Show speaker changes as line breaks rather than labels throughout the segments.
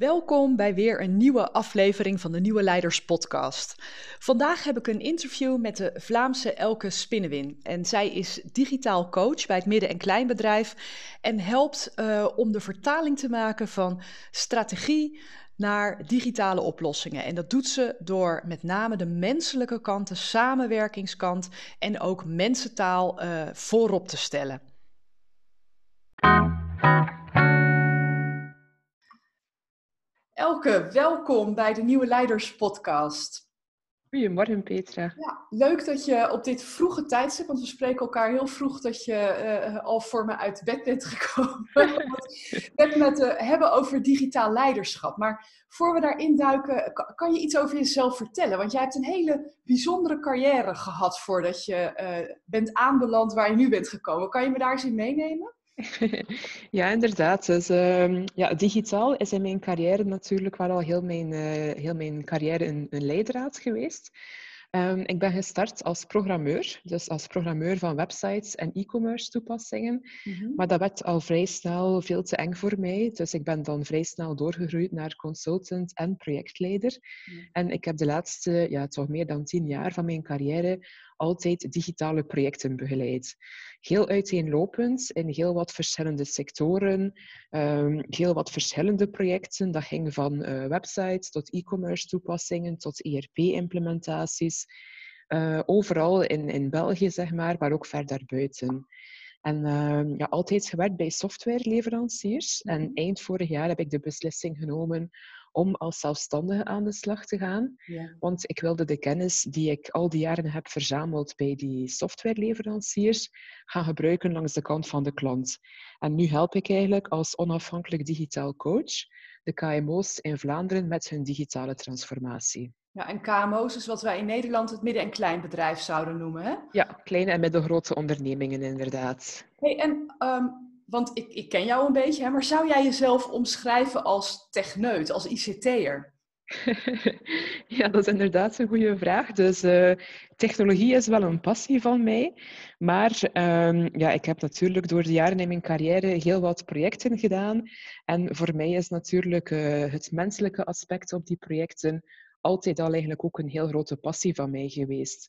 Welkom bij weer een nieuwe aflevering van de Nieuwe Leiders Podcast. Vandaag heb ik een interview met de Vlaamse Elke Spinnewin. En zij is digitaal coach bij het midden- en kleinbedrijf en helpt uh, om de vertaling te maken van strategie naar digitale oplossingen. En dat doet ze door met name de menselijke kant, de samenwerkingskant en ook mensentaal uh, voorop te stellen. Elke, welkom bij de Nieuwe Leiders Podcast.
Goedemorgen, Petra.
Ja, leuk dat je op dit vroege tijdstip, want we spreken elkaar heel vroeg, dat je uh, al voor me uit bed bent gekomen. we het met uh, hebben over digitaal leiderschap. Maar voor we daarin duiken, kan je iets over jezelf vertellen? Want jij hebt een hele bijzondere carrière gehad voordat je uh, bent aanbeland waar je nu bent gekomen. Kan je me daar eens in meenemen?
ja, inderdaad. Dus, uh, ja, digitaal is in mijn carrière natuurlijk wel al heel mijn, uh, heel mijn carrière een, een leidraad geweest. Um, ik ben gestart als programmeur, dus als programmeur van websites en e-commerce toepassingen. Mm-hmm. Maar dat werd al vrij snel veel te eng voor mij. Dus ik ben dan vrij snel doorgegroeid naar consultant en projectleider. Mm. En ik heb de laatste, ja, toch meer dan tien jaar van mijn carrière altijd digitale projecten begeleid. Heel uiteenlopend in heel wat verschillende sectoren, um, heel wat verschillende projecten. Dat ging van uh, websites tot e-commerce toepassingen tot ERP-implementaties. Uh, eh, overal in, in België, zeg maar, maar ook verder buiten. En uh, ja, altijd gewerkt bij softwareleveranciers. En mhm. eind vorig jaar heb ik de beslissing genomen om als zelfstandige aan de slag te gaan. Ja. Want ik wilde de kennis die ik al die jaren heb verzameld bij die softwareleveranciers gaan gebruiken langs de kant van de klant. En nu help ik eigenlijk als onafhankelijk digitaal coach de KMO's in Vlaanderen met hun digitale transformatie.
Ja, en KMO's is wat wij in Nederland het midden- en kleinbedrijf zouden noemen, hè?
Ja, kleine en middelgrote ondernemingen inderdaad.
Hey, en um, want ik, ik ken jou een beetje, hè, maar zou jij jezelf omschrijven als techneut, als ICT'er?
ja, dat is inderdaad een goede vraag. Dus uh, technologie is wel een passie van mij. Maar um, ja, ik heb natuurlijk door de jaren in mijn carrière heel wat projecten gedaan. En voor mij is natuurlijk uh, het menselijke aspect op die projecten altijd al eigenlijk ook een heel grote passie van mij geweest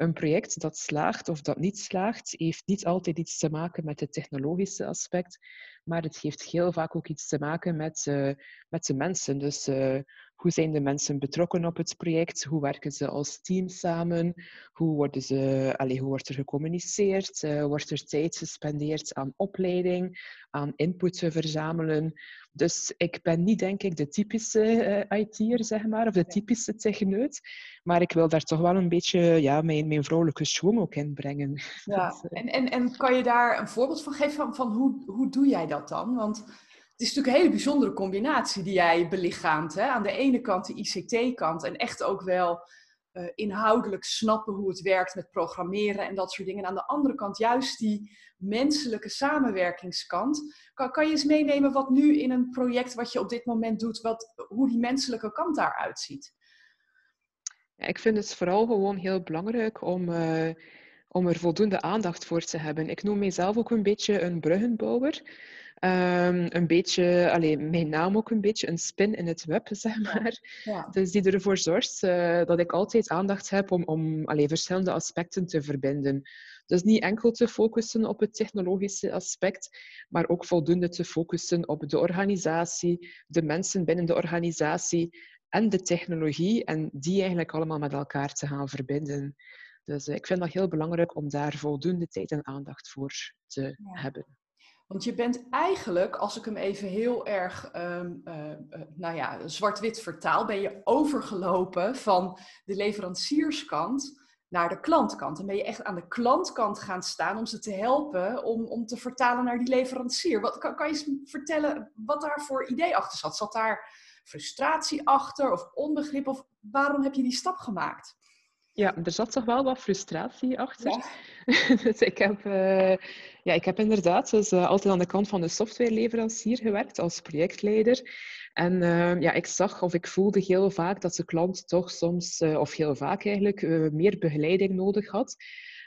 een project dat slaagt of dat niet slaagt, heeft niet altijd iets te maken met het technologische aspect, maar het heeft heel vaak ook iets te maken met, uh, met de mensen. Dus uh, hoe zijn de mensen betrokken op het project? Hoe werken ze als team samen? Hoe, worden ze, allez, hoe wordt er gecommuniceerd? Uh, wordt er tijd gespendeerd aan opleiding, aan input te verzamelen? Dus ik ben niet, denk ik, de typische uh, IT'er, zeg maar, of de typische techneut. Maar ik wil daar toch wel een beetje ja, mijn, mijn vrouwelijke schwung ook in brengen.
Ja. Dus, en, en, en kan je daar een voorbeeld van geven van, van hoe, hoe doe jij dat dan? Want is natuurlijk een hele bijzondere combinatie die jij belichaamt. Hè? Aan de ene kant de ICT-kant en echt ook wel uh, inhoudelijk snappen hoe het werkt met programmeren en dat soort dingen. En aan de andere kant juist die menselijke samenwerkingskant. Kan, kan je eens meenemen wat nu in een project wat je op dit moment doet, wat, hoe die menselijke kant daaruit ziet?
Ja, ik vind het vooral gewoon heel belangrijk om, uh, om er voldoende aandacht voor te hebben. Ik noem mezelf ook een beetje een bruggenbouwer. Um, een beetje, alleen mijn naam ook een beetje, een spin in het web, zeg maar. Ja. Dus die ervoor zorgt uh, dat ik altijd aandacht heb om, om allee, verschillende aspecten te verbinden. Dus niet enkel te focussen op het technologische aspect, maar ook voldoende te focussen op de organisatie, de mensen binnen de organisatie en de technologie en die eigenlijk allemaal met elkaar te gaan verbinden. Dus uh, ik vind dat heel belangrijk om daar voldoende tijd en aandacht voor te ja. hebben.
Want je bent eigenlijk, als ik hem even heel erg um, uh, uh, nou ja, zwart-wit vertaal, ben je overgelopen van de leverancierskant naar de klantkant. En ben je echt aan de klantkant gaan staan om ze te helpen om, om te vertalen naar die leverancier. Wat, kan, kan je eens vertellen wat daar voor idee achter zat? Zat daar frustratie achter of onbegrip? Of waarom heb je die stap gemaakt?
Ja, er zat toch wel wat frustratie achter. Ja. dus ik heb, uh, ja, ik heb inderdaad dus, uh, altijd aan de kant van de softwareleverancier gewerkt als projectleider. En uh, ja, ik zag of ik voelde heel vaak dat de klant toch soms, of heel vaak eigenlijk, meer begeleiding nodig had.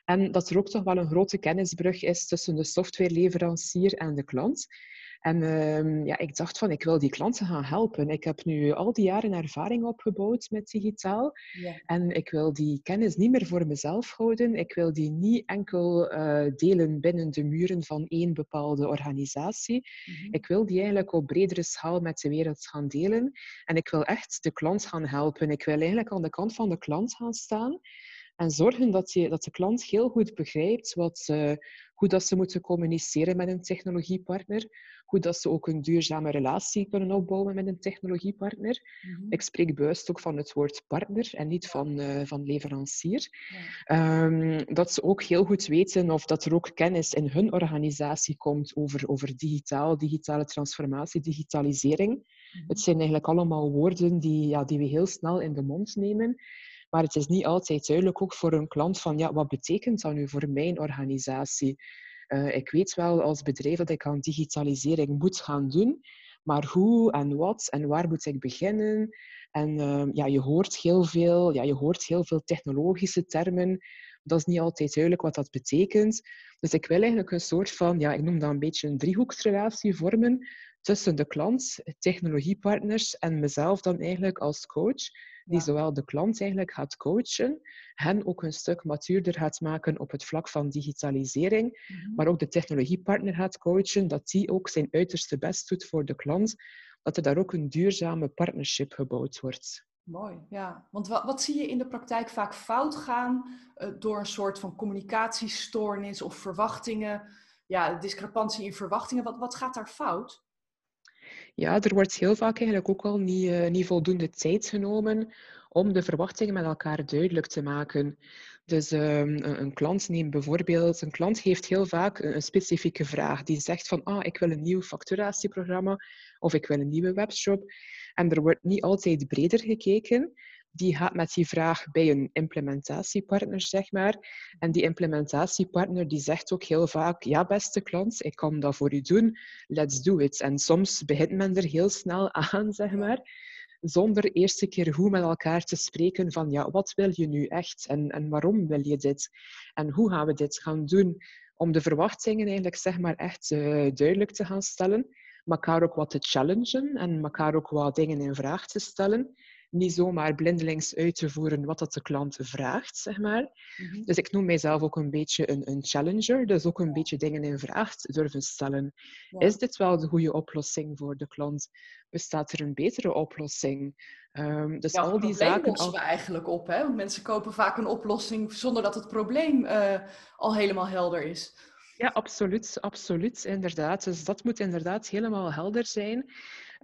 En dat er ook toch wel een grote kennisbrug is tussen de softwareleverancier en de klant. En ehm, ja, ik dacht van, ik wil die klanten gaan helpen. Ik heb nu al die jaren ervaring opgebouwd met digitaal. Ja. En ik wil die kennis niet meer voor mezelf houden. Ik wil die niet enkel uh, delen binnen de muren van één bepaalde organisatie. Mhm. Ik wil die eigenlijk op bredere schaal met de wereld gaan delen. En ik wil echt de klant gaan helpen. Ik wil eigenlijk aan de kant van de klant gaan staan. En zorgen dat, je, dat de klant heel goed begrijpt wat, uh, hoe dat ze moeten communiceren met een technologiepartner, hoe dat ze ook een duurzame relatie kunnen opbouwen met een technologiepartner. Mhm. Ik spreek bewust ook van het woord partner en niet van, uh, van leverancier. Um, dat ze ook heel goed weten of dat er ook kennis in hun organisatie komt over, over digitaal, digitale transformatie, digitalisering. Mhm. Het zijn eigenlijk allemaal woorden die, ja, die we heel snel in de mond nemen. Maar het is niet altijd duidelijk ook voor een klant van ja, wat betekent dat nu voor mijn organisatie? Uh, ik weet wel als bedrijf dat ik aan digitalisering moet gaan doen, maar hoe en wat en waar moet ik beginnen? En uh, ja, je hoort heel veel, ja, je hoort heel veel technologische termen. Dat is niet altijd duidelijk wat dat betekent. Dus ik wil eigenlijk een soort van, ja, ik noem dat een beetje een driehoeksrelatie vormen tussen de klant, technologiepartners en mezelf dan eigenlijk als coach die zowel de klant eigenlijk gaat coachen, hen ook een stuk matuurder gaat maken op het vlak van digitalisering, mhm. maar ook de technologiepartner gaat coachen, dat die ook zijn uiterste best doet voor de klant, dat er daar ook een duurzame partnership gebouwd wordt.
Mooi, ja. Want wat, wat zie je in de praktijk vaak fout gaan uh, door een soort van communicatiestoornis of verwachtingen? Ja, discrepantie in verwachtingen. Wat, wat gaat daar fout?
Ja, er wordt heel vaak eigenlijk ook al niet, uh, niet voldoende tijd genomen om de verwachtingen met elkaar duidelijk te maken. Dus een, een, klant neemt bijvoorbeeld, een klant heeft heel vaak een, een, specifieke vraag. Die zegt van, ah, ik wil een nieuw facturatieprogramma of ik wil een nieuwe webshop. En er wordt niet altijd breder gekeken die gaat met die vraag bij een implementatiepartner, zeg maar. En die implementatiepartner die zegt ook heel vaak, ja, beste klant, ik kan dat voor u doen, let's do it. En soms begint men er heel snel aan, zeg maar, zonder eerst een keer goed met elkaar te spreken van, ja, wat wil je nu echt en, en waarom wil je dit? En hoe gaan we dit gaan doen? Om de verwachtingen eigenlijk, zeg maar, echt uh, duidelijk te gaan stellen, elkaar ook wat te challengen en elkaar ook wat dingen in vraag te stellen niet zomaar blindelings uit te voeren wat dat de klant vraagt, zeg maar. Mhm. Dus ik noem mijzelf ook een beetje een, een challenger, dus ook een beetje dingen in vraag durven stellen. Is dit wel de goede oplossing voor de klant? Bestaat er een betere oplossing?
Um, dus al die zaken lossen we eigenlijk op, hè? Want mensen kopen vaak een oplossing zonder dat het probleem uh, al helemaal helder is.
Ja, absoluut, absoluut, inderdaad. Dus dat moet inderdaad helemaal helder zijn.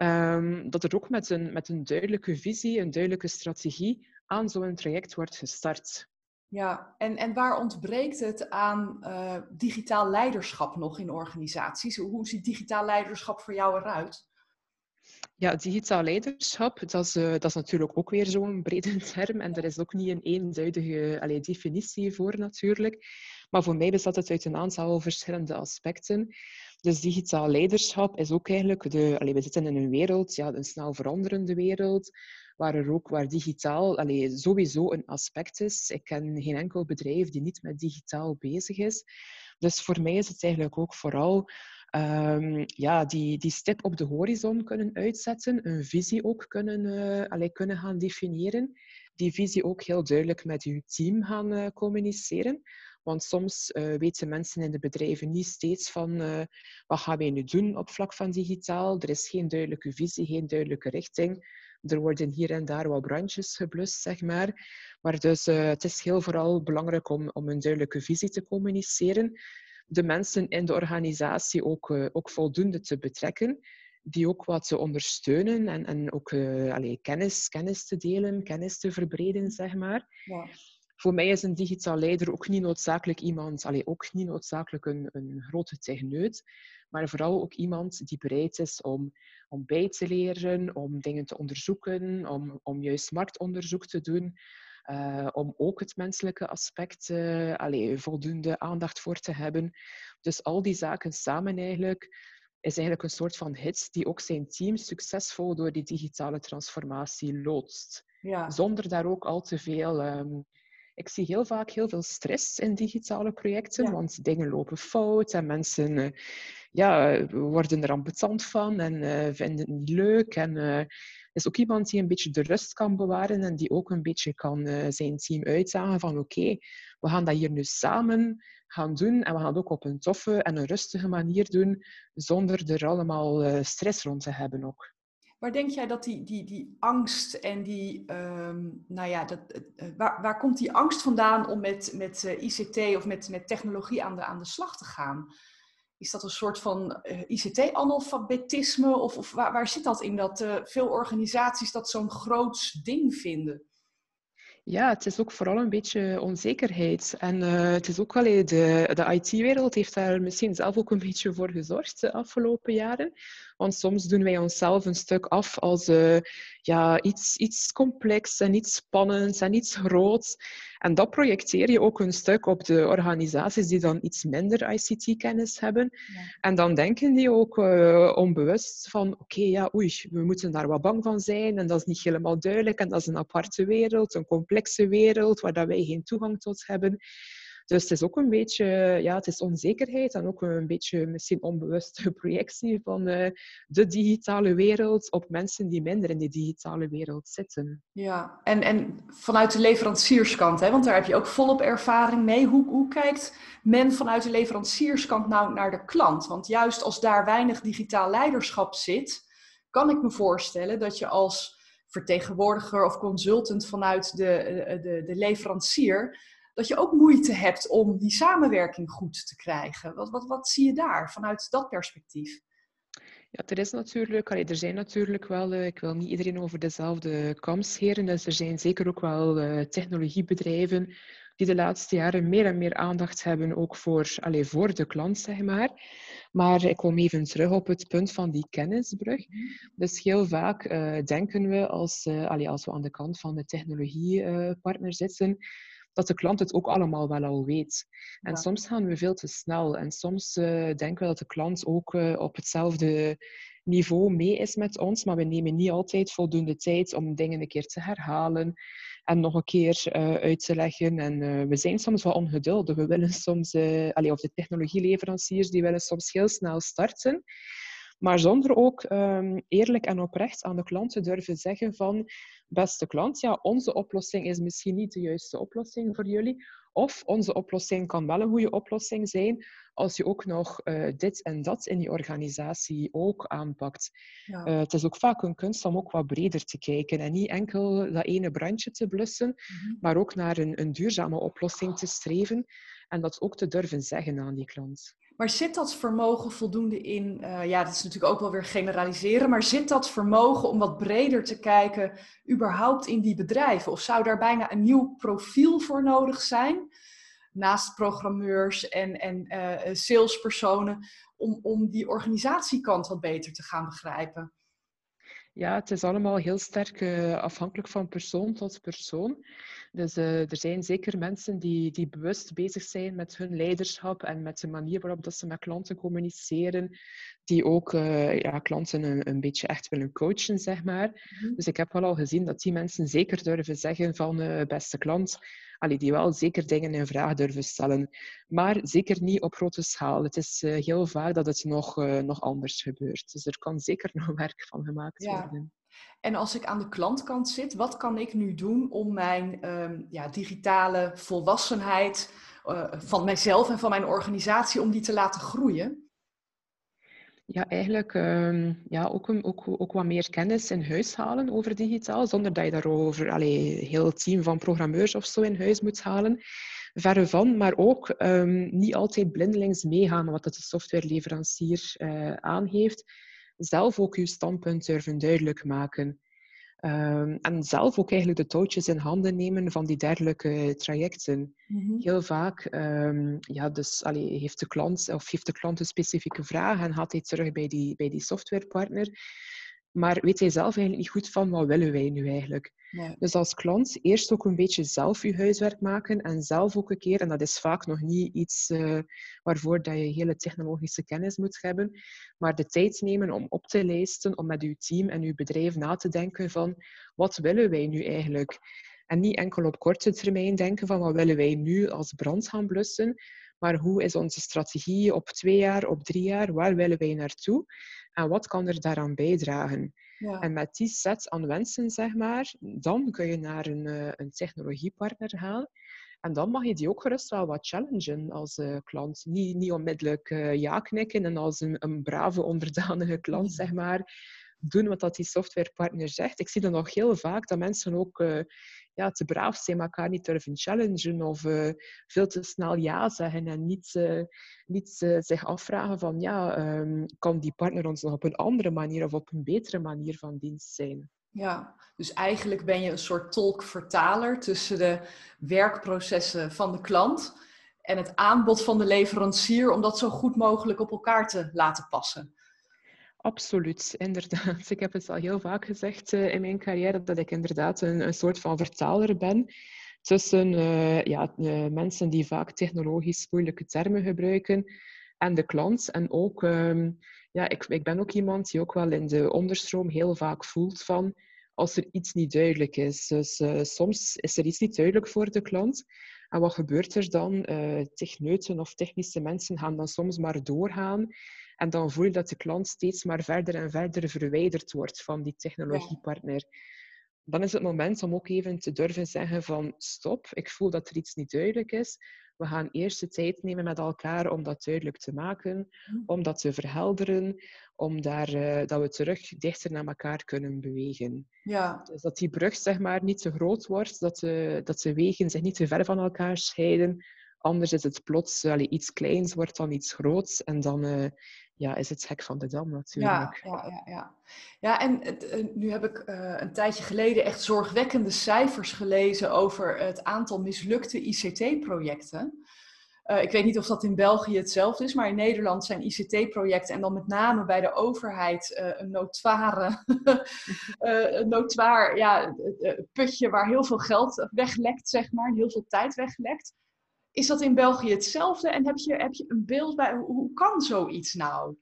Um, dat er ook met een, met een duidelijke visie, een duidelijke strategie aan zo'n traject wordt gestart.
Ja, en, en waar ontbreekt het aan uh, digitaal leiderschap nog in organisaties? Hoe ziet digitaal leiderschap voor jou eruit?
Ja, digitaal leiderschap, dat is, uh, dat is natuurlijk ook weer zo'n brede term. En er is ook niet een eenduidige allee, definitie voor natuurlijk. Maar voor mij bestaat het uit een aantal verschillende aspecten. Dus digitaal leiderschap is ook eigenlijk de... We zitten in een wereld, ja, een snel veranderende wereld, waar er ook waar digitaal allee, sowieso een aspect is. Ik ken geen enkel bedrijf die niet met digitaal bezig is. Dus voor mij is het eigenlijk ook vooral um, ja, die, die stip op de horizon kunnen uitzetten, een visie ook kunnen, uh, kunnen gaan definiëren, die visie ook heel duidelijk met uw team gaan uh, communiceren. Want soms uh, weten mensen in de bedrijven niet steeds van uh, wat gaan wij nu doen op vlak van digitaal. Er is geen duidelijke visie, geen duidelijke richting. Er worden hier en daar wat brandjes geblust, zeg maar. Maar dus uh, het is heel vooral belangrijk om, om een duidelijke visie te communiceren. De mensen in de organisatie ook, ook voldoende te betrekken die ook wat te ondersteunen en, en ook uh, kennis, kennis te delen, kennis te verbreden, zeg maar. Ja voor mij is een digitaal leider ook niet noodzakelijk iemand, allee, ook niet noodzakelijk een, een grote techneut, maar vooral ook iemand die bereid is om, om bij te leren, om dingen te onderzoeken, om, om juist marktonderzoek te doen, uh, om ook het menselijke aspect uh, allee, voldoende aandacht voor te hebben. Dus al die zaken samen eigenlijk is eigenlijk een soort van hit die ook zijn team succesvol door die digitale transformatie loodst. Ja. Zonder daar ook al te veel um, ik zie heel vaak heel veel stress in digitale projecten, want dingen lopen fout en mensen uh, ja, worden er ambetant van en uh, vinden het niet leuk. En uh, is ook iemand die een beetje de rust kan bewaren en die ook een beetje kan zijn team uitzagen van oké, we gaan dat hier nu samen gaan doen en we gaan het ook op een toffe en een rustige manier doen, zonder er allemaal stress rond te hebben ook.
Waar denk jij dat die, die, die angst en die, um, nou ja, dat, uh, waar, waar komt die angst vandaan om met, met uh, ICT of met, met technologie aan de, aan de slag te gaan? Is dat een soort van uh, ICT-analfabetisme of, of waar, waar zit dat in dat veel organisaties dat zo'n groot ding vinden?
Ja, het is ook vooral een beetje onzekerheid. En het is ook wel, de, de IT-wereld heeft daar misschien zelf ook een beetje voor gezorgd de afgelopen jaren. Want soms doen wij onszelf een stuk af als uh, ja, iets, iets complex en iets spannends en iets groots. En dat projecteer je ook een stuk op de organisaties die dan iets minder ICT-kennis hebben. En dan denken die ook uh, onbewust van, oké, ja, oei, we moeten daar wat bang van zijn en dat is niet helemaal duidelijk en dat is een aparte wereld, een complexe wereld waar dat wij geen toegang tot hebben. Dus het is ook een beetje, ja, het is onzekerheid en ook een beetje misschien onbewuste projectie van uh, de digitale wereld op mensen die minder in die digitale wereld zitten.
Ja, en, en vanuit de leverancierskant, hè, want daar heb je ook volop ervaring mee. Hoe, hoe kijkt men vanuit de leverancierskant nou naar de klant? Want juist als daar weinig digitaal leiderschap zit, kan ik me voorstellen dat je als vertegenwoordiger of consultant vanuit de, de, de leverancier dat je ook moeite hebt om die samenwerking goed te krijgen. Wat, wat, wat zie je daar vanuit dat perspectief?
Ja, er is natuurlijk, er zijn natuurlijk wel, eh, ik wil niet iedereen over dezelfde kam scheren, dus er zijn zeker ook wel uh, technologiebedrijven die de laatste jaren meer en meer aandacht hebben, ook voor, allez, voor de klant, zeg maar. Maar ik kom even terug op het punt van die kennisbrug. Dus heel vaak uh, denken we, als, allez, als we aan de kant van de technologiepartner zitten, dat de klant het ook allemaal wel al weet. En soms gaan we veel te snel. En soms uh, denken we dat de klant ook uh, op hetzelfde niveau mee is met ons, maar we nemen niet altijd voldoende tijd om dingen een keer te herhalen en nog een keer uh, uit te leggen. En we zijn soms wel ongeduldig. We willen soms, allee, of de technologieleveranciers, die willen soms heel snel starten. Maar zonder ook um, eerlijk en oprecht aan de klant te durven zeggen van beste klant, ja, onze oplossing is misschien niet de juiste oplossing voor jullie. Of onze oplossing kan wel een goede oplossing zijn als je ook nog uh, dit en dat in die organisatie ook aanpakt. Ja. Uh, het is ook vaak een kunst om ook wat breder te kijken en niet enkel dat ene brandje te blussen, mm -hmm. maar ook naar een, een duurzame oplossing te streven en dat ook te durven zeggen aan die klant.
Maar zit dat vermogen voldoende in, uh, ja, dat is natuurlijk ook wel weer generaliseren, maar zit dat vermogen om wat breder te kijken überhaupt in die bedrijven? Of zou daar bijna een nieuw profiel voor nodig zijn, naast programmeurs en, en uh, salespersonen, om, om die organisatiekant wat beter te gaan begrijpen?
Ja, het is allemaal heel sterk uh, afhankelijk van persoon tot persoon. Dus uh, er zijn zeker mensen die, die bewust bezig zijn met hun leiderschap en met de manier waarop dat ze met klanten communiceren, die ook uh, ja, klanten een, een, beetje echt willen coachen, zeg maar. Mm -hmm. Dus ik heb wel al gezien dat die mensen zeker durven zeggen van beste klant, allee, die wel zeker dingen in vraag durven stellen. Maar zeker niet op grote schaal. Het is uh, heel vaak dat het nog, uh, nog anders gebeurt. Dus er kan zeker nog werk van gemaakt ja. worden.
En als ik aan de klantkant zit, wat kan ik nu doen om mijn um, ja, digitale volwassenheid uh, van mijzelf en van mijn organisatie, om die te laten groeien?
Ja, eigenlijk um, ja, ook, ook, ook wat meer kennis in huis halen over digitaal, zonder dat je daarover allee, heel team van programmeurs of zo in huis moet halen. Verre van, maar ook um, niet altijd blindelings meegaan wat de softwareleverancier uh, aangeeft. Zelf ook je standpunt durven duidelijk maken. Um, en zelf ook eigenlijk de touwtjes in handen nemen van die dergelijke trajecten. Mm -hmm. Heel vaak um, ja, dus, allee, heeft, de klant, of heeft de klant een specifieke vraag en gaat hij terug bij die, bij die softwarepartner. Maar weet hij zelf eigenlijk niet goed van wat willen wij nu eigenlijk. Ja. Dus als klant eerst ook een beetje zelf je huiswerk maken en zelf ook een keer, en dat is vaak nog niet iets uh, waarvoor dat je hele technologische kennis moet hebben, maar de tijd nemen om op te lijsten, om met uw team en uw bedrijf na te denken van wat willen wij nu eigenlijk? En niet enkel op korte termijn denken van wat willen wij nu als brand gaan blussen, maar hoe is onze strategie op twee jaar, op drie jaar, waar willen wij naartoe en wat kan er daaraan bijdragen? Ja. En met die set aan wensen, zeg maar, dan kun je naar een, eh, een technologiepartner gaan. En dan mag je die ook gerust wel wat challengen als uh, klant. Niet, niet onmiddellijk uh, ja knikken en als een, een brave, onderdanige klant, zeg maar, doen wat dat die softwarepartner zegt. Ik zie dan nog heel vaak dat mensen ook uh, ja, te braaf zijn, elkaar niet durven challengen of veel te snel ja zeggen en niet, niet zich afvragen van ja, um, kan die partner ons nog op een andere manier of op een betere manier van dienst zijn.
Ja, dus eigenlijk ben je een soort tolk-vertaler tussen de werkprocessen van de klant en het aanbod van de leverancier om dat zo goed mogelijk op elkaar te laten passen.
Absoluut, inderdaad. Ik heb het al heel vaak gezegd uh, in mijn carrière dat ik inderdaad een, een soort van vertaler ben tussen uh, ja, mensen die vaak technologisch moeilijke termen gebruiken en de klant. En ook um, ja, ik, ik ben ook iemand die ook wel in de onderstroom heel vaak voelt van als er iets niet duidelijk is. Dus uh, soms is er iets niet duidelijk voor de klant. En wat gebeurt er dan? Techneuten of technische mensen gaan dan soms maar doorgaan. En dan voel je dat de klant steeds maar verder en verder verwijderd wordt van die technologiepartner. Dan is het moment om ook even te durven zeggen van stop, ik voel dat er iets niet duidelijk is. We gaan eerst de tijd nemen met elkaar om dat duidelijk te maken, mhm. om dat te verhelderen, om daar, uh, dat we terug dichter naar elkaar kunnen bewegen. Ja. Dus dat die brug zeg maar, niet te groot wordt, dat de, dat de wegen zich niet te ver van elkaar scheiden. Anders is het plots allee, iets kleins, wordt dan iets groots en dan uh, ja, is het hek van de dam natuurlijk.
Ja, ja, ja. ja. ja en uh, nu heb ik uh, een tijdje geleden echt zorgwekkende cijfers gelezen over het aantal mislukte ICT-projecten. Uh, ik weet niet of dat in België hetzelfde is, maar in Nederland zijn ICT-projecten en dan met name bij de overheid een notoire, een notoir ja, putje waar heel veel geld weglekt, zeg maar, heel veel tijd weglekt. Is dat in België hetzelfde? En heb je, heb je een beeld bij hoe kan zoiets nou?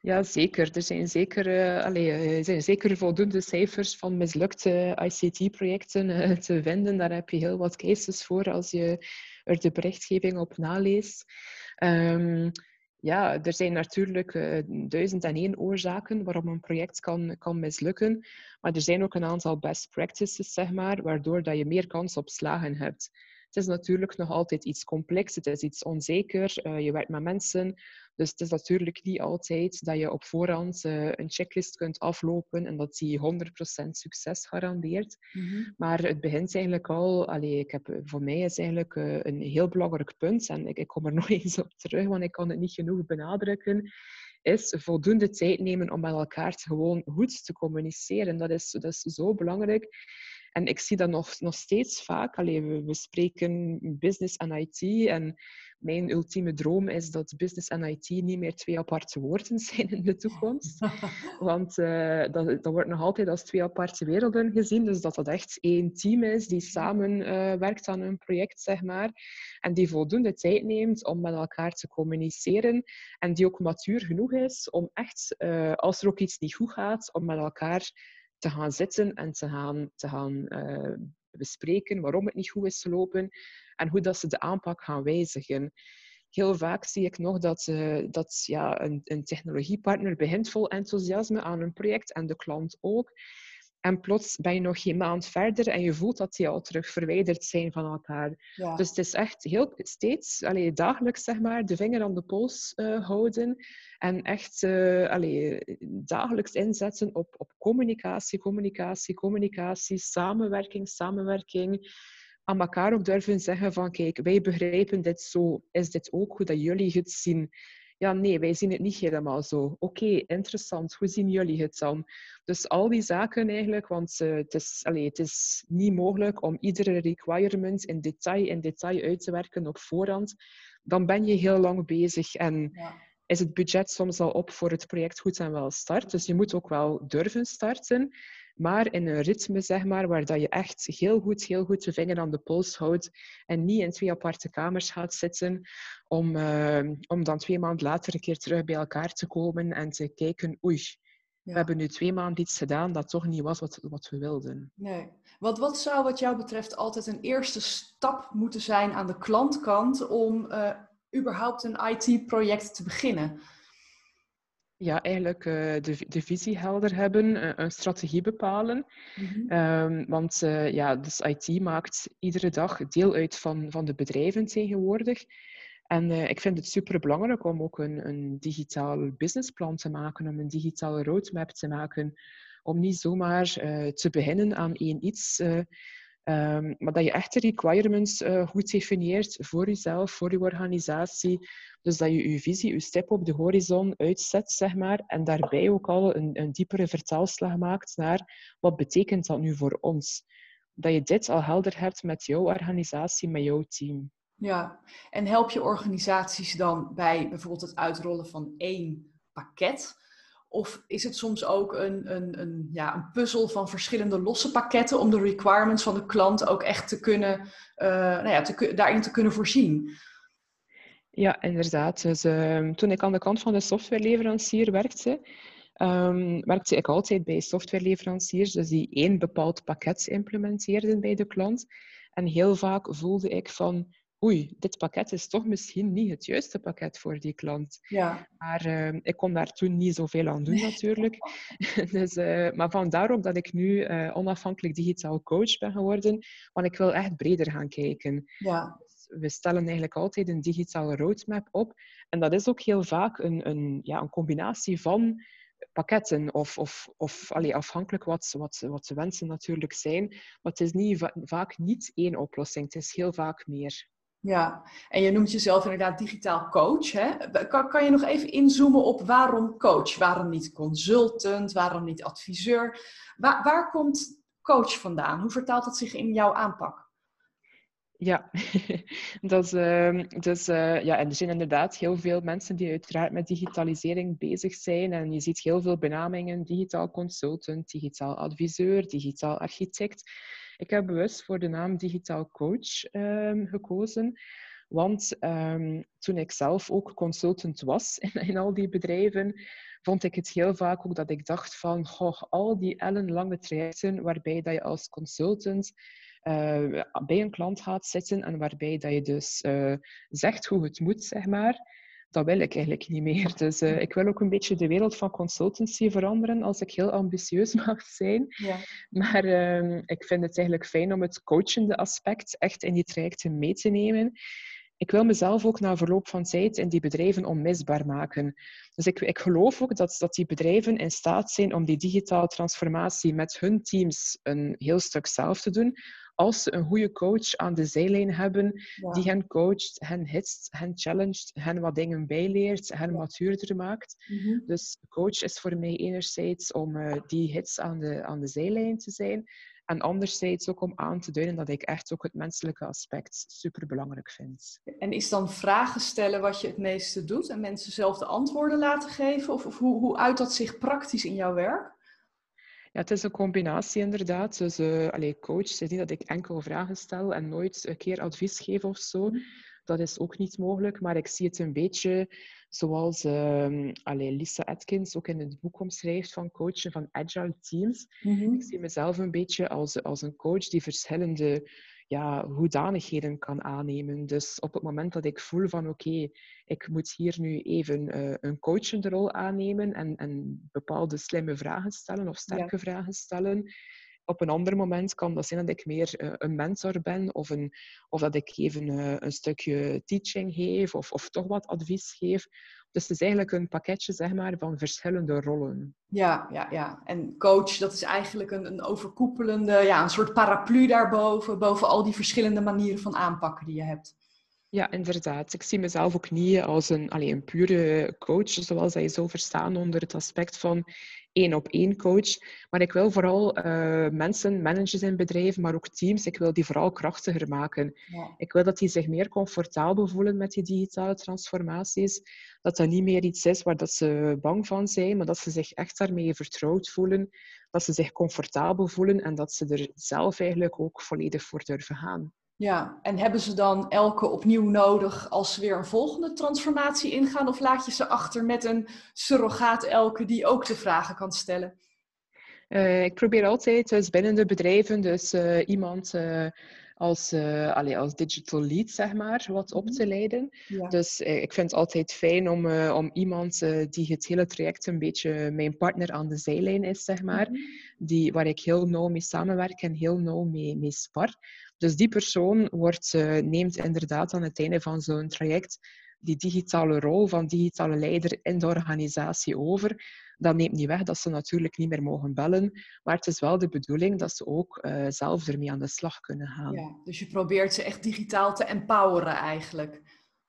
Ja, zeker. Er zijn zeker, allez, er zijn zeker voldoende cijfers van mislukte ICT-projecten uh, te vinden. Daar heb je heel wat cases voor als je er de berichtgeving op naleest. Um, ja, er zijn natuurlijk uh, duizend en één oorzaken waarom een project kan, kan mislukken. Maar er zijn ook een aantal best practices, zeg maar, waardoor dat je meer kans op slagen hebt. Het is natuurlijk nog altijd iets complex, het is iets onzeker, uh, je werkt met mensen. Dus het is natuurlijk niet altijd dat je op voorhand uh, een checklist kunt aflopen en dat die 100% succes garandeert. Mm -hmm. Maar het begint eigenlijk al, allee, ik heb, voor mij is eigenlijk uh, een heel belangrijk punt en ik, ik kom er nog eens op terug, want ik kan het niet genoeg benadrukken is voldoende tijd nemen om met elkaar gewoon goed te communiceren. Dat is, dat is zo belangrijk. En ik zie dat nog, nog steeds vaak. Allee, we, we, spreken business en IT. En mijn ultieme droom is dat business en IT niet meer twee aparte woorden zijn in de toekomst. Want uh, dat, dat wordt nog altijd als twee aparte werelden gezien. Dus dat dat echt één team is die samen uh, werkt aan een project, zeg maar. En die voldoende tijd neemt om met elkaar te communiceren. En die ook matuur genoeg is om echt, uh, als er ook iets niet goed gaat, om met elkaar te gaan zitten en te gaan, te gaan uh, bespreken waarom het niet goed is gelopen en hoe dat ze de aanpak gaan wijzigen. Heel vaak zie ik nog dat, uh, dat ja, een, een technologiepartner begint vol enthousiasme aan een project en de klant ook. En plots ben je nog geen maand verder en je voelt dat die al terug verwijderd zijn van elkaar. Ja. Dus het is echt heel steeds, allee, dagelijks zeg maar, de vinger aan de pols uh, houden. En echt uh, allee, dagelijks inzetten op, op communicatie, communicatie, communicatie, samenwerking, samenwerking. Aan elkaar ook durven zeggen van kijk, wij begrijpen dit zo. Is dit ook hoe dat jullie het zien? Ja, nee, wij zien het niet helemaal zo. Oké, interessant. Hoe zien jullie het dan? Dus al die zaken eigenlijk, want uh, het, is, allez, het is niet mogelijk om iedere requirement in detail in detail uit te werken op voorhand. Dan ben je heel lang bezig en ja. is het budget soms al op voor het project goed en wel start. Dus je moet ook wel durven starten maar in een ritme, zeg maar, waar dat je echt heel goed, heel goed je vinger aan de pols houdt en niet in twee aparte kamers gaat zitten om, uh, om dan twee maanden later een keer terug bij elkaar te komen en te kijken, oei, We hebben nu twee maanden iets gedaan dat toch niet was wat, wat we wilden.
Nee. Wat, wat zou wat jou betreft altijd een eerste stap moeten zijn aan de klantkant om uh, überhaupt een IT-project te beginnen?
Ja, eigenlijk uh, de, de visie helder hebben, uh, een strategie bepalen. Mm -hmm. want ja, dus IT maakt iedere dag deel uit van, van de bedrijven tegenwoordig. En uh, ik vind het super belangrijk om ook een, een digitaal businessplan te maken, om een digitale roadmap te maken. Om niet zomaar uh, te beginnen aan één iets, uh, um, maar dat je echt de requirements goed definieert voor jezelf, voor je organisatie. Dus dat je je visie, je stip op de horizon uitzet, zeg maar, en daarbij ook al een, een diepere vertaalslag maakt naar wat betekent dat nu voor ons. Dat je dit al helder hebt met jouw organisatie, met jouw team.
Ja, en help je organisaties dan bij bijvoorbeeld het uitrollen van één pakket? Of is het soms ook een, een, een, ja, een puzzel van verschillende losse pakketten om de requirements van de klant ook echt te kunnen, uh, nou ja, daarin te kunnen voorzien?
Ja, inderdaad. Dus, uh, toen ik aan de kant van de softwareleverancier werkte, um, werkte ik altijd bij softwareleveranciers dus die één bepaald pakket implementeerden bij de klant. En heel vaak voelde ik van, oei, dit pakket is toch misschien niet het juiste pakket voor die klant. Ja. Maar uh, ik kon daar toen niet zoveel aan doen natuurlijk. dus, uh, maar vandaar ook dat ik nu uh, onafhankelijk digitaal coach ben geworden, want ik wil echt breder gaan kijken. Ja. Dus we stellen eigenlijk altijd een digitale roadmap op. En dat is ook heel vaak een, een, ja, een combinatie van pakketten of, of, of allee, afhankelijk wat, wat, wat de wensen natuurlijk zijn. Maar het is niet, vaak niet één oplossing, het is heel vaak meer.
Ja, en je noemt jezelf inderdaad digitaal coach. Hè? Kan, kan je nog even inzoomen op waarom coach? Waarom niet consultant? Waarom niet adviseur? Waar, waar komt coach vandaan? Hoe vertaalt dat zich in jouw aanpak?
Ja, dat dus, ja, er zijn inderdaad heel veel mensen die uiteraard met digitalisering bezig zijn. En je ziet heel veel benamingen, digitaal consultant, digitaal adviseur, digitaal architect. Ik heb bewust voor de naam digitaal coach um, gekozen. Want um, toen ik zelf ook consultant was in, al die bedrijven, vond ik het heel vaak ook dat ik dacht van, goh, al die ellenlange trajecten waarbij dat je als consultant uh, bij een klant gaat zitten en waarbij dat je dus uh, zegt hoe het moet, zeg maar dat wil ik eigenlijk niet meer. Dus uh, ik wil ook een beetje de wereld van consultancy veranderen, als ik heel ambitieus mag zijn. Ja. Maar uh, ik vind het eigenlijk fijn om het coachende aspect echt in die trajecten mee te nemen. Ik wil mezelf ook na verloop van tijd in die bedrijven onmisbaar maken. Dus ik, ik geloof ook dat, dat die bedrijven in staat zijn om die digitale transformatie met hun teams een heel stuk zelf te doen, als ze een goede coach aan de zijlijn hebben, die hen coacht, hen hitst, hen challenged, hen wat dingen bijleert, hen matuurder maakt. Mm -hmm. Dus coach is voor mij enerzijds om uh, die hits aan de, aan de zijlijn te zijn, en anderzijds ook om aan te duiden dat ik echt ook het menselijke aspect super belangrijk vind.
En is dan vragen stellen wat je het meeste doet en mensen zelf de antwoorden laten geven? Of, of hoe, hoe uit dat zich praktisch in jouw werk?
Ja, het is een combinatie inderdaad. Dus uh, allee, coach, is niet dat ik enkel vragen stel en nooit een keer advies geef of zo. Mhm. Dat is ook niet mogelijk, maar ik zie het een beetje zoals uh, allee, Lisa Atkins ook in het boek omschrijft van coachen van agile teams. Mm -hmm. Ik zie mezelf een beetje als, als een coach die verschillende ja, hoedanigheden kan aannemen. Dus op het moment dat ik voel van oké, okay, ik moet hier nu even uh, een coachende rol aannemen en, en bepaalde slimme vragen stellen of sterke ja. vragen stellen. Op een ander moment kan dat zijn dat ik meer uh, een mentor ben of, een, of dat ik even uh, een stukje teaching geef of, of toch wat advies geef. Dus het is eigenlijk een pakketje zeg maar, van verschillende rollen.
Ja, ja, ja. En coach, dat is eigenlijk een, een overkoepelende, ja, een soort paraplu daarboven, boven al die verschillende manieren van aanpakken die je hebt.
Ja, inderdaad. Ik zie mezelf ook niet als een, allez, een pure coach, zoals je zou verstaan onder het aspect van één op één coach. Maar ik wil vooral uh, mensen, managers in bedrijven, maar ook teams, ik wil die vooral krachtiger maken. Ja. Ik wil dat die zich meer comfortabel voelen met die digitale transformaties. Dat dat niet meer iets is waar dat ze bang van zijn, maar dat ze zich echt daarmee vertrouwd voelen. Dat ze zich comfortabel voelen en dat ze er zelf eigenlijk ook volledig voor durven gaan.
Ja, en hebben ze dan elke opnieuw nodig als ze weer een volgende transformatie ingaan? Of laat je ze achter met een surrogaat elke die ook de vragen kan stellen?
Uh, ik probeer altijd dus binnen de bedrijven, dus uh, iemand uh, als, allez, als digital lead, zeg maar, wat op te mhm. leiden. Ja. Dus ik vind het altijd fijn om, om iemand die het hele traject een beetje mijn partner aan de zijlijn is, zeg maar. Mm -hmm. die, waar ik heel nauw mee samenwerk en heel nauw mee, mee spar. Dus die persoon wordt, neemt inderdaad aan het einde van zo'n traject die digitale rol van digitale leider in de organisatie over. Dat neemt niet weg dat ze natuurlijk niet meer mogen bellen, maar het is wel de bedoeling dat ze ook uh, zelf ermee aan de slag kunnen gaan.
Ja, dus je probeert ze echt digitaal te empoweren eigenlijk.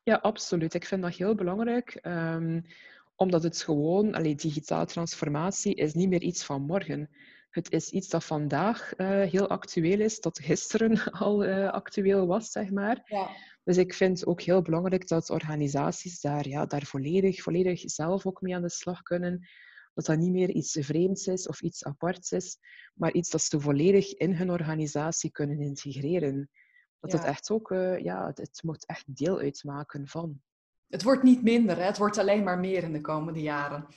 Ja, absoluut. Ik vind dat heel belangrijk. Um, omdat het gewoon, allee, digitale transformatie is niet meer iets van morgen. Het is iets dat vandaag uh, heel actueel is, dat gisteren al uh, actueel was, zeg maar. Ja. Dus ik vind ook heel belangrijk dat organisaties daar, ja, daar volledig, volledig zelf ook mee aan de slag kunnen. Dat dat niet meer iets vreemds is of iets aparts is, maar iets dat ze volledig in hun organisatie kunnen integreren. Dat ja. het echt ook, uh, ja, het, het moet echt deel uitmaken van.
Het wordt niet minder, hè? het wordt alleen maar meer in de komende jaren.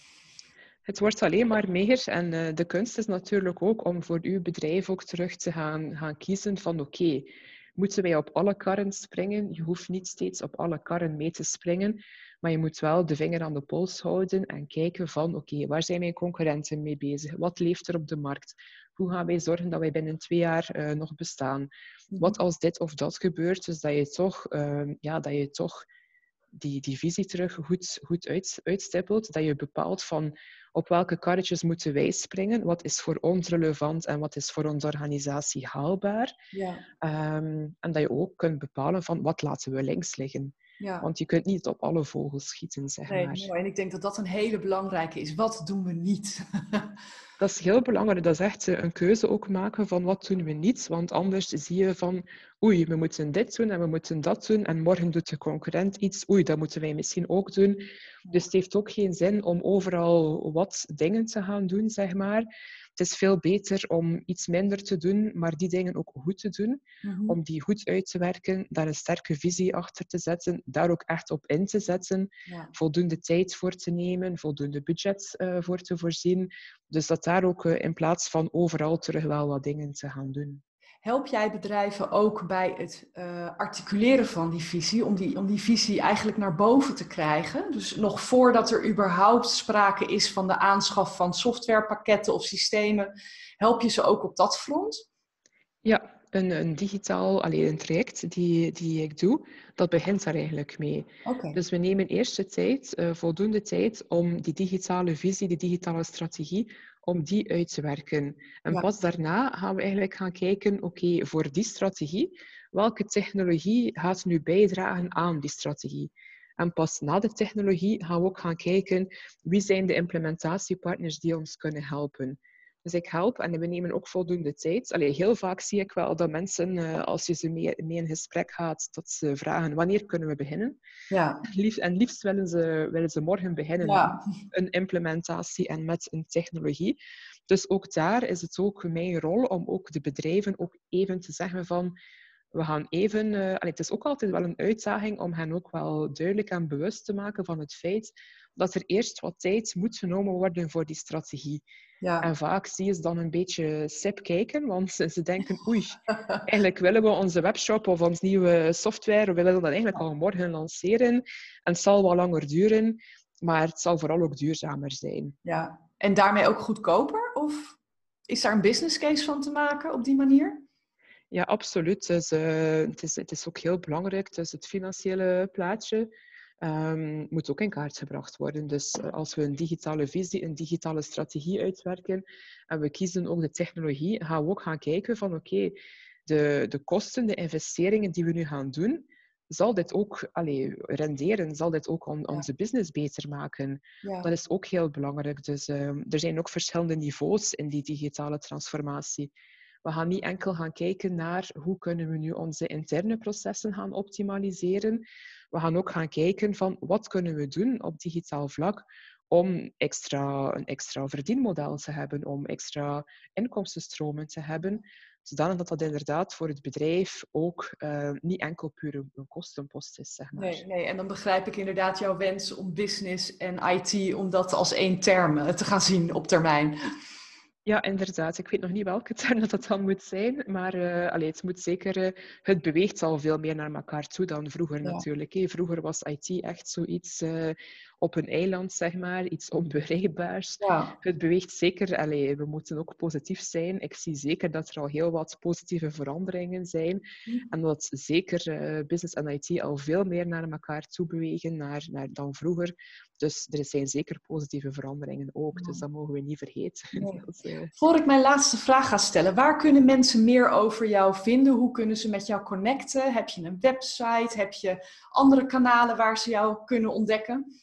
Het wordt alleen maar meer en uh, de kunst is natuurlijk ook om voor uw bedrijf ook terug te gaan, gaan kiezen van oké, okay, moeten wij op alle karren springen? Je hoeft niet steeds op alle karren mee te springen, maar je moet wel de vinger aan de pols houden en kijken van oké, okay, waar zijn mijn concurrenten mee bezig? Wat leeft er op de markt? Hoe gaan wij zorgen dat wij binnen twee jaar uh, nog bestaan? Mhm. Wat als dit of dat gebeurt? Dus dat je toch, uh, ja, dat je toch die, die visie terug goed, goed uit, uitstippelt. Dat je bepaalt van op welke karretjes moeten wij springen? Wat is voor ons relevant en wat is voor onze organisatie haalbaar? Ja. Um, en dat je ook kunt bepalen van wat laten we links liggen. Ja. Want je kunt niet op alle vogels schieten, zeg
nee,
maar.
Mooi. En ik denk dat dat een hele belangrijke is. Wat doen we niet?
dat is heel belangrijk. Dat is echt een keuze ook maken van wat doen we niet. Want anders zie je van, oei, we moeten dit doen en we moeten dat doen. En morgen doet de concurrent iets. Oei, dat moeten wij misschien ook doen. Dus het heeft ook geen zin om overal wat dingen te gaan doen, zeg maar het is veel beter om iets minder te doen, maar die dingen ook goed te doen. Mm-hmm. Om die goed uit te werken, daar een sterke visie achter te zetten, daar ook echt op in te zetten. Ja. Voldoende tijd voor te nemen, voldoende budget uh, voor te voorzien. Dus dat daar ook uh, in plaats van overal terug wel wat dingen te gaan doen.
Help jij bedrijven ook bij het uh, articuleren van die visie, om die, om die visie eigenlijk naar boven te krijgen? Dus nog voordat er überhaupt sprake is van de aanschaf van softwarepakketten of systemen, help je ze ook op dat front?
Ja, een, een digitaal, alleen een traject die, die ik doe, dat begint daar eigenlijk mee. Okay. Dus we nemen eerst de tijd, uh, voldoende tijd, om die digitale visie, die digitale strategie, om die uit te werken. En ja. pas daarna gaan we eigenlijk gaan kijken, oké, okay, voor die strategie, welke technologie gaat nu bijdragen aan die strategie? En pas na de technologie gaan we ook gaan kijken wie zijn de implementatiepartners die ons kunnen helpen. Dus ik help en we nemen ook voldoende tijd. Allee, heel vaak zie ik wel dat mensen, uh, als je ze mee, mee, in gesprek gaat, dat ze vragen wanneer kunnen we beginnen. Ja. Lief, en liefst willen ze, willen ze morgen beginnen ja. een implementatie en met een technologie. Dus ook daar is het ook mijn rol om ook de bedrijven ook even te zeggen van we gaan even... Uh, allee, het is ook altijd wel een uitdaging om hen ook wel duidelijk en bewust te maken van het feit dat er eerst wat tijd moet genomen worden voor die strategie. Ja. En vaak zie je ze dan een beetje sip kijken, want ze denken, oei, eigenlijk willen we onze webshop of onze nieuwe software, we willen dat eigenlijk al morgen lanceren. En het zal wel langer duren, maar het zal vooral ook duurzamer zijn.
Ja, en daarmee ook goedkoper? Of is daar een business case van te maken op die manier?
Ja, absoluut. Dus, uh, het, is, het is ook heel belangrijk, dus het financiële plaatje um, moet ook in kaart gebracht worden. Dus eh, als we een digitale visie, een digitale strategie uitwerken en we kiezen ook de technologie, gaan we ook gaan kijken van oké, okay, de, de kosten, de investeringen die we nu gaan doen, zal dit ook allee, renderen? Zal dit ook on, onze business beter maken? Ja. Dat is ook heel belangrijk. Dus um, er zijn ook verschillende niveaus in die digitale transformatie. We gaan niet enkel gaan kijken naar hoe kunnen we nu onze interne processen gaan optimaliseren. We gaan ook gaan kijken van wat kunnen we doen op digitaal vlak om extra, een extra verdienmodel te hebben, om extra inkomstenstromen te hebben, zodanig dat dat inderdaad voor het bedrijf ook uh, niet enkel puur een kostenpost is. Zeg maar.
nee, nee, en dan begrijp ik inderdaad jouw wens om business en IT, om dat als één term eh, te gaan zien op termijn.
Ja, inderdaad. Ik weet nog niet welke term dat, dat dan moet zijn, maar uh, allee, het moet zeker... Uh, het beweegt al veel meer naar elkaar toe dan vroeger natuurlijk. Vroeger was IT echt zoiets uh, op een eiland, zeg maar, iets onbereikbaars. Ja. Het beweegt zeker... Allee, we moeten ook positief zijn. Ik zie zeker dat er al heel wat positieve veranderingen zijn. Hm. En dat zeker business en IT al veel meer naar elkaar toe bewegen naar, naar, dan vroeger. Dus er zijn zeker positieve veranderingen ook. Dus dat mogen we niet vergeten.
Nee. Voor ik mijn laatste vraag ga stellen, waar kunnen mensen meer over jou vinden? Hoe kunnen ze met jou connecten? Heb je een website? Heb je andere kanalen waar ze jou kunnen ontdekken?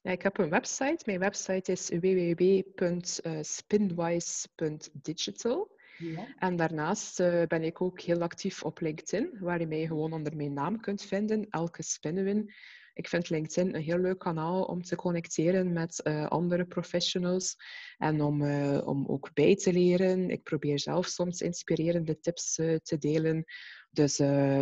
Ja, ik heb een website. Mijn website is www.spinwise.digital. Ja. En daarnaast uh, ben ik ook heel actief op LinkedIn, waar je mij gewoon onder mijn naam kunt vinden, Elke Spinnewin. Ik vind LinkedIn een heel leuk kanaal om te connecteren met uh, andere professionals en om, uh, om ook bij te leren. Ik probeer zelf soms inspirerende tips uh, te delen. Dus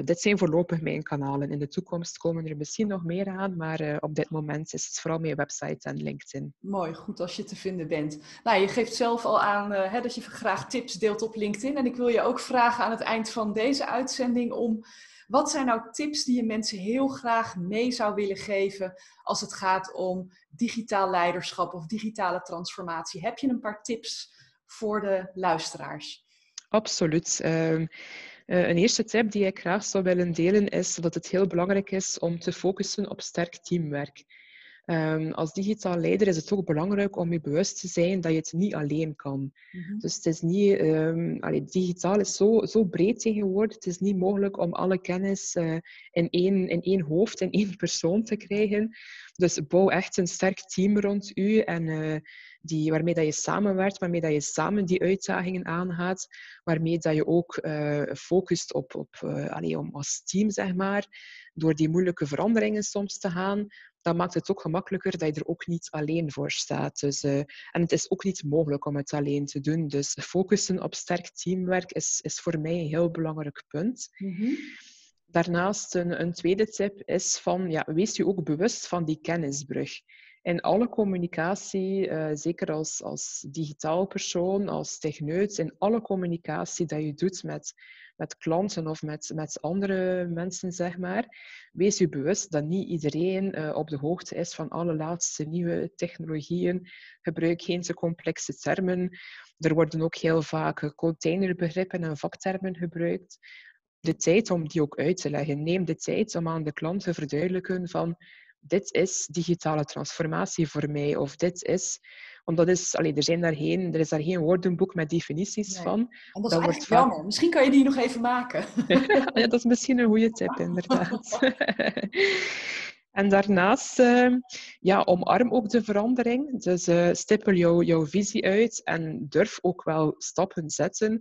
dit zijn voorlopig mijn kanalen. In de toekomst komen er misschien nog meer aan, maar op dit moment is het vooral mijn website en LinkedIn.
Mooi, goed als je te vinden bent. Nou, je geeft zelf al aan hè, dat je graag tips deelt op LinkedIn. En ik wil je ook vragen aan het eind van deze uitzending om wat zijn nou tips die je mensen heel graag mee zou willen geven als het gaat om digitaal leiderschap of digitale transformatie? Heb je een paar tips voor de luisteraars?
Absoluut. Um, een eerste tip die ik graag zou willen delen is dat het heel belangrijk is om te focussen op sterk teamwerk. Um, als digitaal leider is het ook belangrijk om je bewust te zijn dat je het niet alleen kan. Mm-hmm. Dus het is niet, um, allee, digitaal is zo, zo breed tegenwoordig. Het is niet mogelijk om alle kennis uh, in, één, in één hoofd, in één persoon te krijgen. Dus bouw echt een sterk team rond u en uh, die, waarmee dat je samenwerkt, waarmee dat je samen die uitdagingen aangaat, waarmee dat je ook uh, focust op, op uh, allee, om als team, zeg maar, door die moeilijke veranderingen soms te gaan, dan maakt het ook gemakkelijker dat je er ook niet alleen voor staat. Dus, uh, en het is ook niet mogelijk om het alleen te doen. Dus focussen op sterk teamwerk is, is voor mij een heel belangrijk punt. Mm-hmm. Daarnaast een, een, tweede tip is van, ja, wees je ook bewust van die kennisbrug. In alle communicatie, uh, zeker als, als digitaal persoon, als techneut, in alle communicatie dat je doet met met klanten of met, met andere mensen, zeg maar. Wees je bewust dat niet iedereen uh, op de hoogte is van alle laatste nieuwe technologieën. Gebruik geen te complexe termen. Er worden ook heel vaak containerbegrippen en vaktermen gebruikt. De tijd om die ook uit te leggen. Neem de tijd om aan de klant te verduidelijken van dit is digitale transformatie voor mij of dit is omdat is, allee, er, zijn daar geen, er is daar geen woordenboek met definities van.
En dat is wordt jammer. Misschien kan je die nog even maken.
ja, dat is misschien een goede tip, inderdaad. En daarnaast, uh, ja, omarm ook de verandering. Dus uh, stippel jou, jouw visie uit en durf ook wel stappen zetten.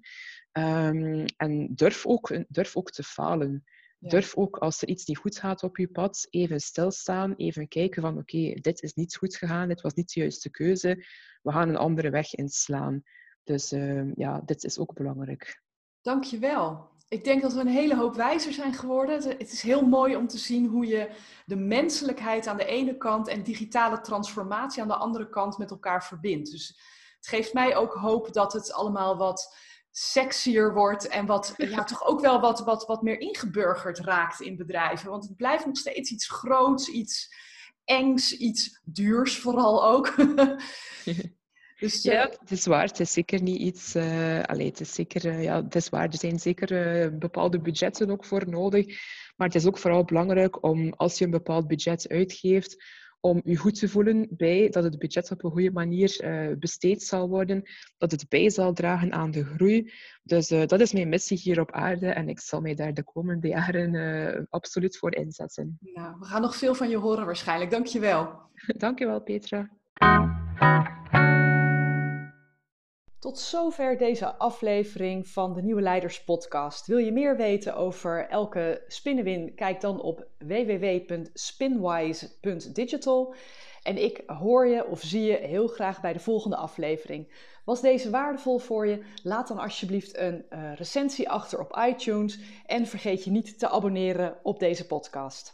Um, en durf ook, durf ook te falen. Durf ook, als er iets niet goed gaat op je pad, even stilstaan, even kijken van oké, dit is niet goed gegaan, dit was niet de juiste keuze, we gaan een andere weg inslaan. Dus uh, ja, dit is ook belangrijk.
Dankjewel. Ik denk dat we een hele hoop wijzer zijn geworden. Het is heel mooi om te zien hoe je de menselijkheid aan de ene kant en digitale transformatie aan de andere kant met elkaar verbindt. Dus het geeft mij ook hoop dat het allemaal wat sexier wordt en wat ja, toch ook wel wat, wat, wat meer ingeburgerd raakt in bedrijven. Want het blijft nog steeds iets groots, iets engs, iets duurs vooral ook.
dus, ja, uh, het is waar. Het is zeker niet iets... Uh, allee, het is zeker... Uh, ja, het is waar. Er zijn zeker bepaalde budgetten ook voor nodig. Maar het is ook vooral belangrijk om, als je een bepaald budget uitgeeft om je goed te voelen bij dat het budget op een goede manier uh, besteed zal worden, dat het bij zal dragen aan de groei. Dus uh, dat is mijn missie hier op aarde en ik zal mij daar de komende jaren uh, absoluut voor inzetten.
Nou, we gaan nog veel van je horen waarschijnlijk. Dank je wel.
Dank je wel, Petra.
Tot zover deze aflevering van de Nieuwe Leiders Podcast. Wil je meer weten over elke spinnenwin? Kijk dan op www.spinwise.digital. En ik hoor je of zie je heel graag bij de volgende aflevering. Was deze waardevol voor je? Laat dan alsjeblieft een uh, recensie achter op iTunes en vergeet je niet te abonneren op deze podcast.